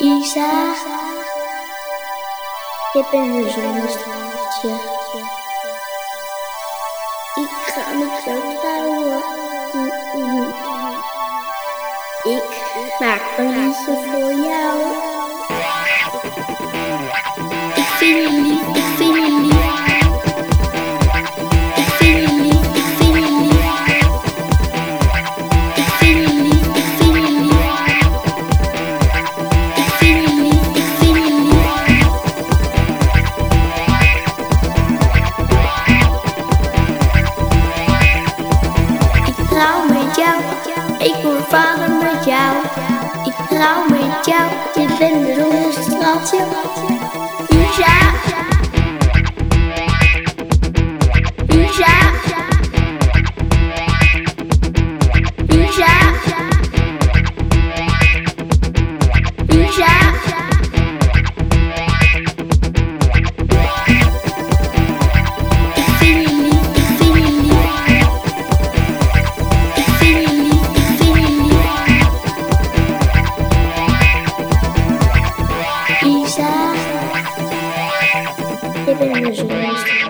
Isa, je bent een zonnestraaltje. Ik ga met jou trouwen. Ik maak een liedje voor jou. Ik vind je lief, trouw met jou, ik word vader met jou. Ik trouw met jou, je bent de zonnestraaltje. Isa. Isa, je bent mijn zonnestraal.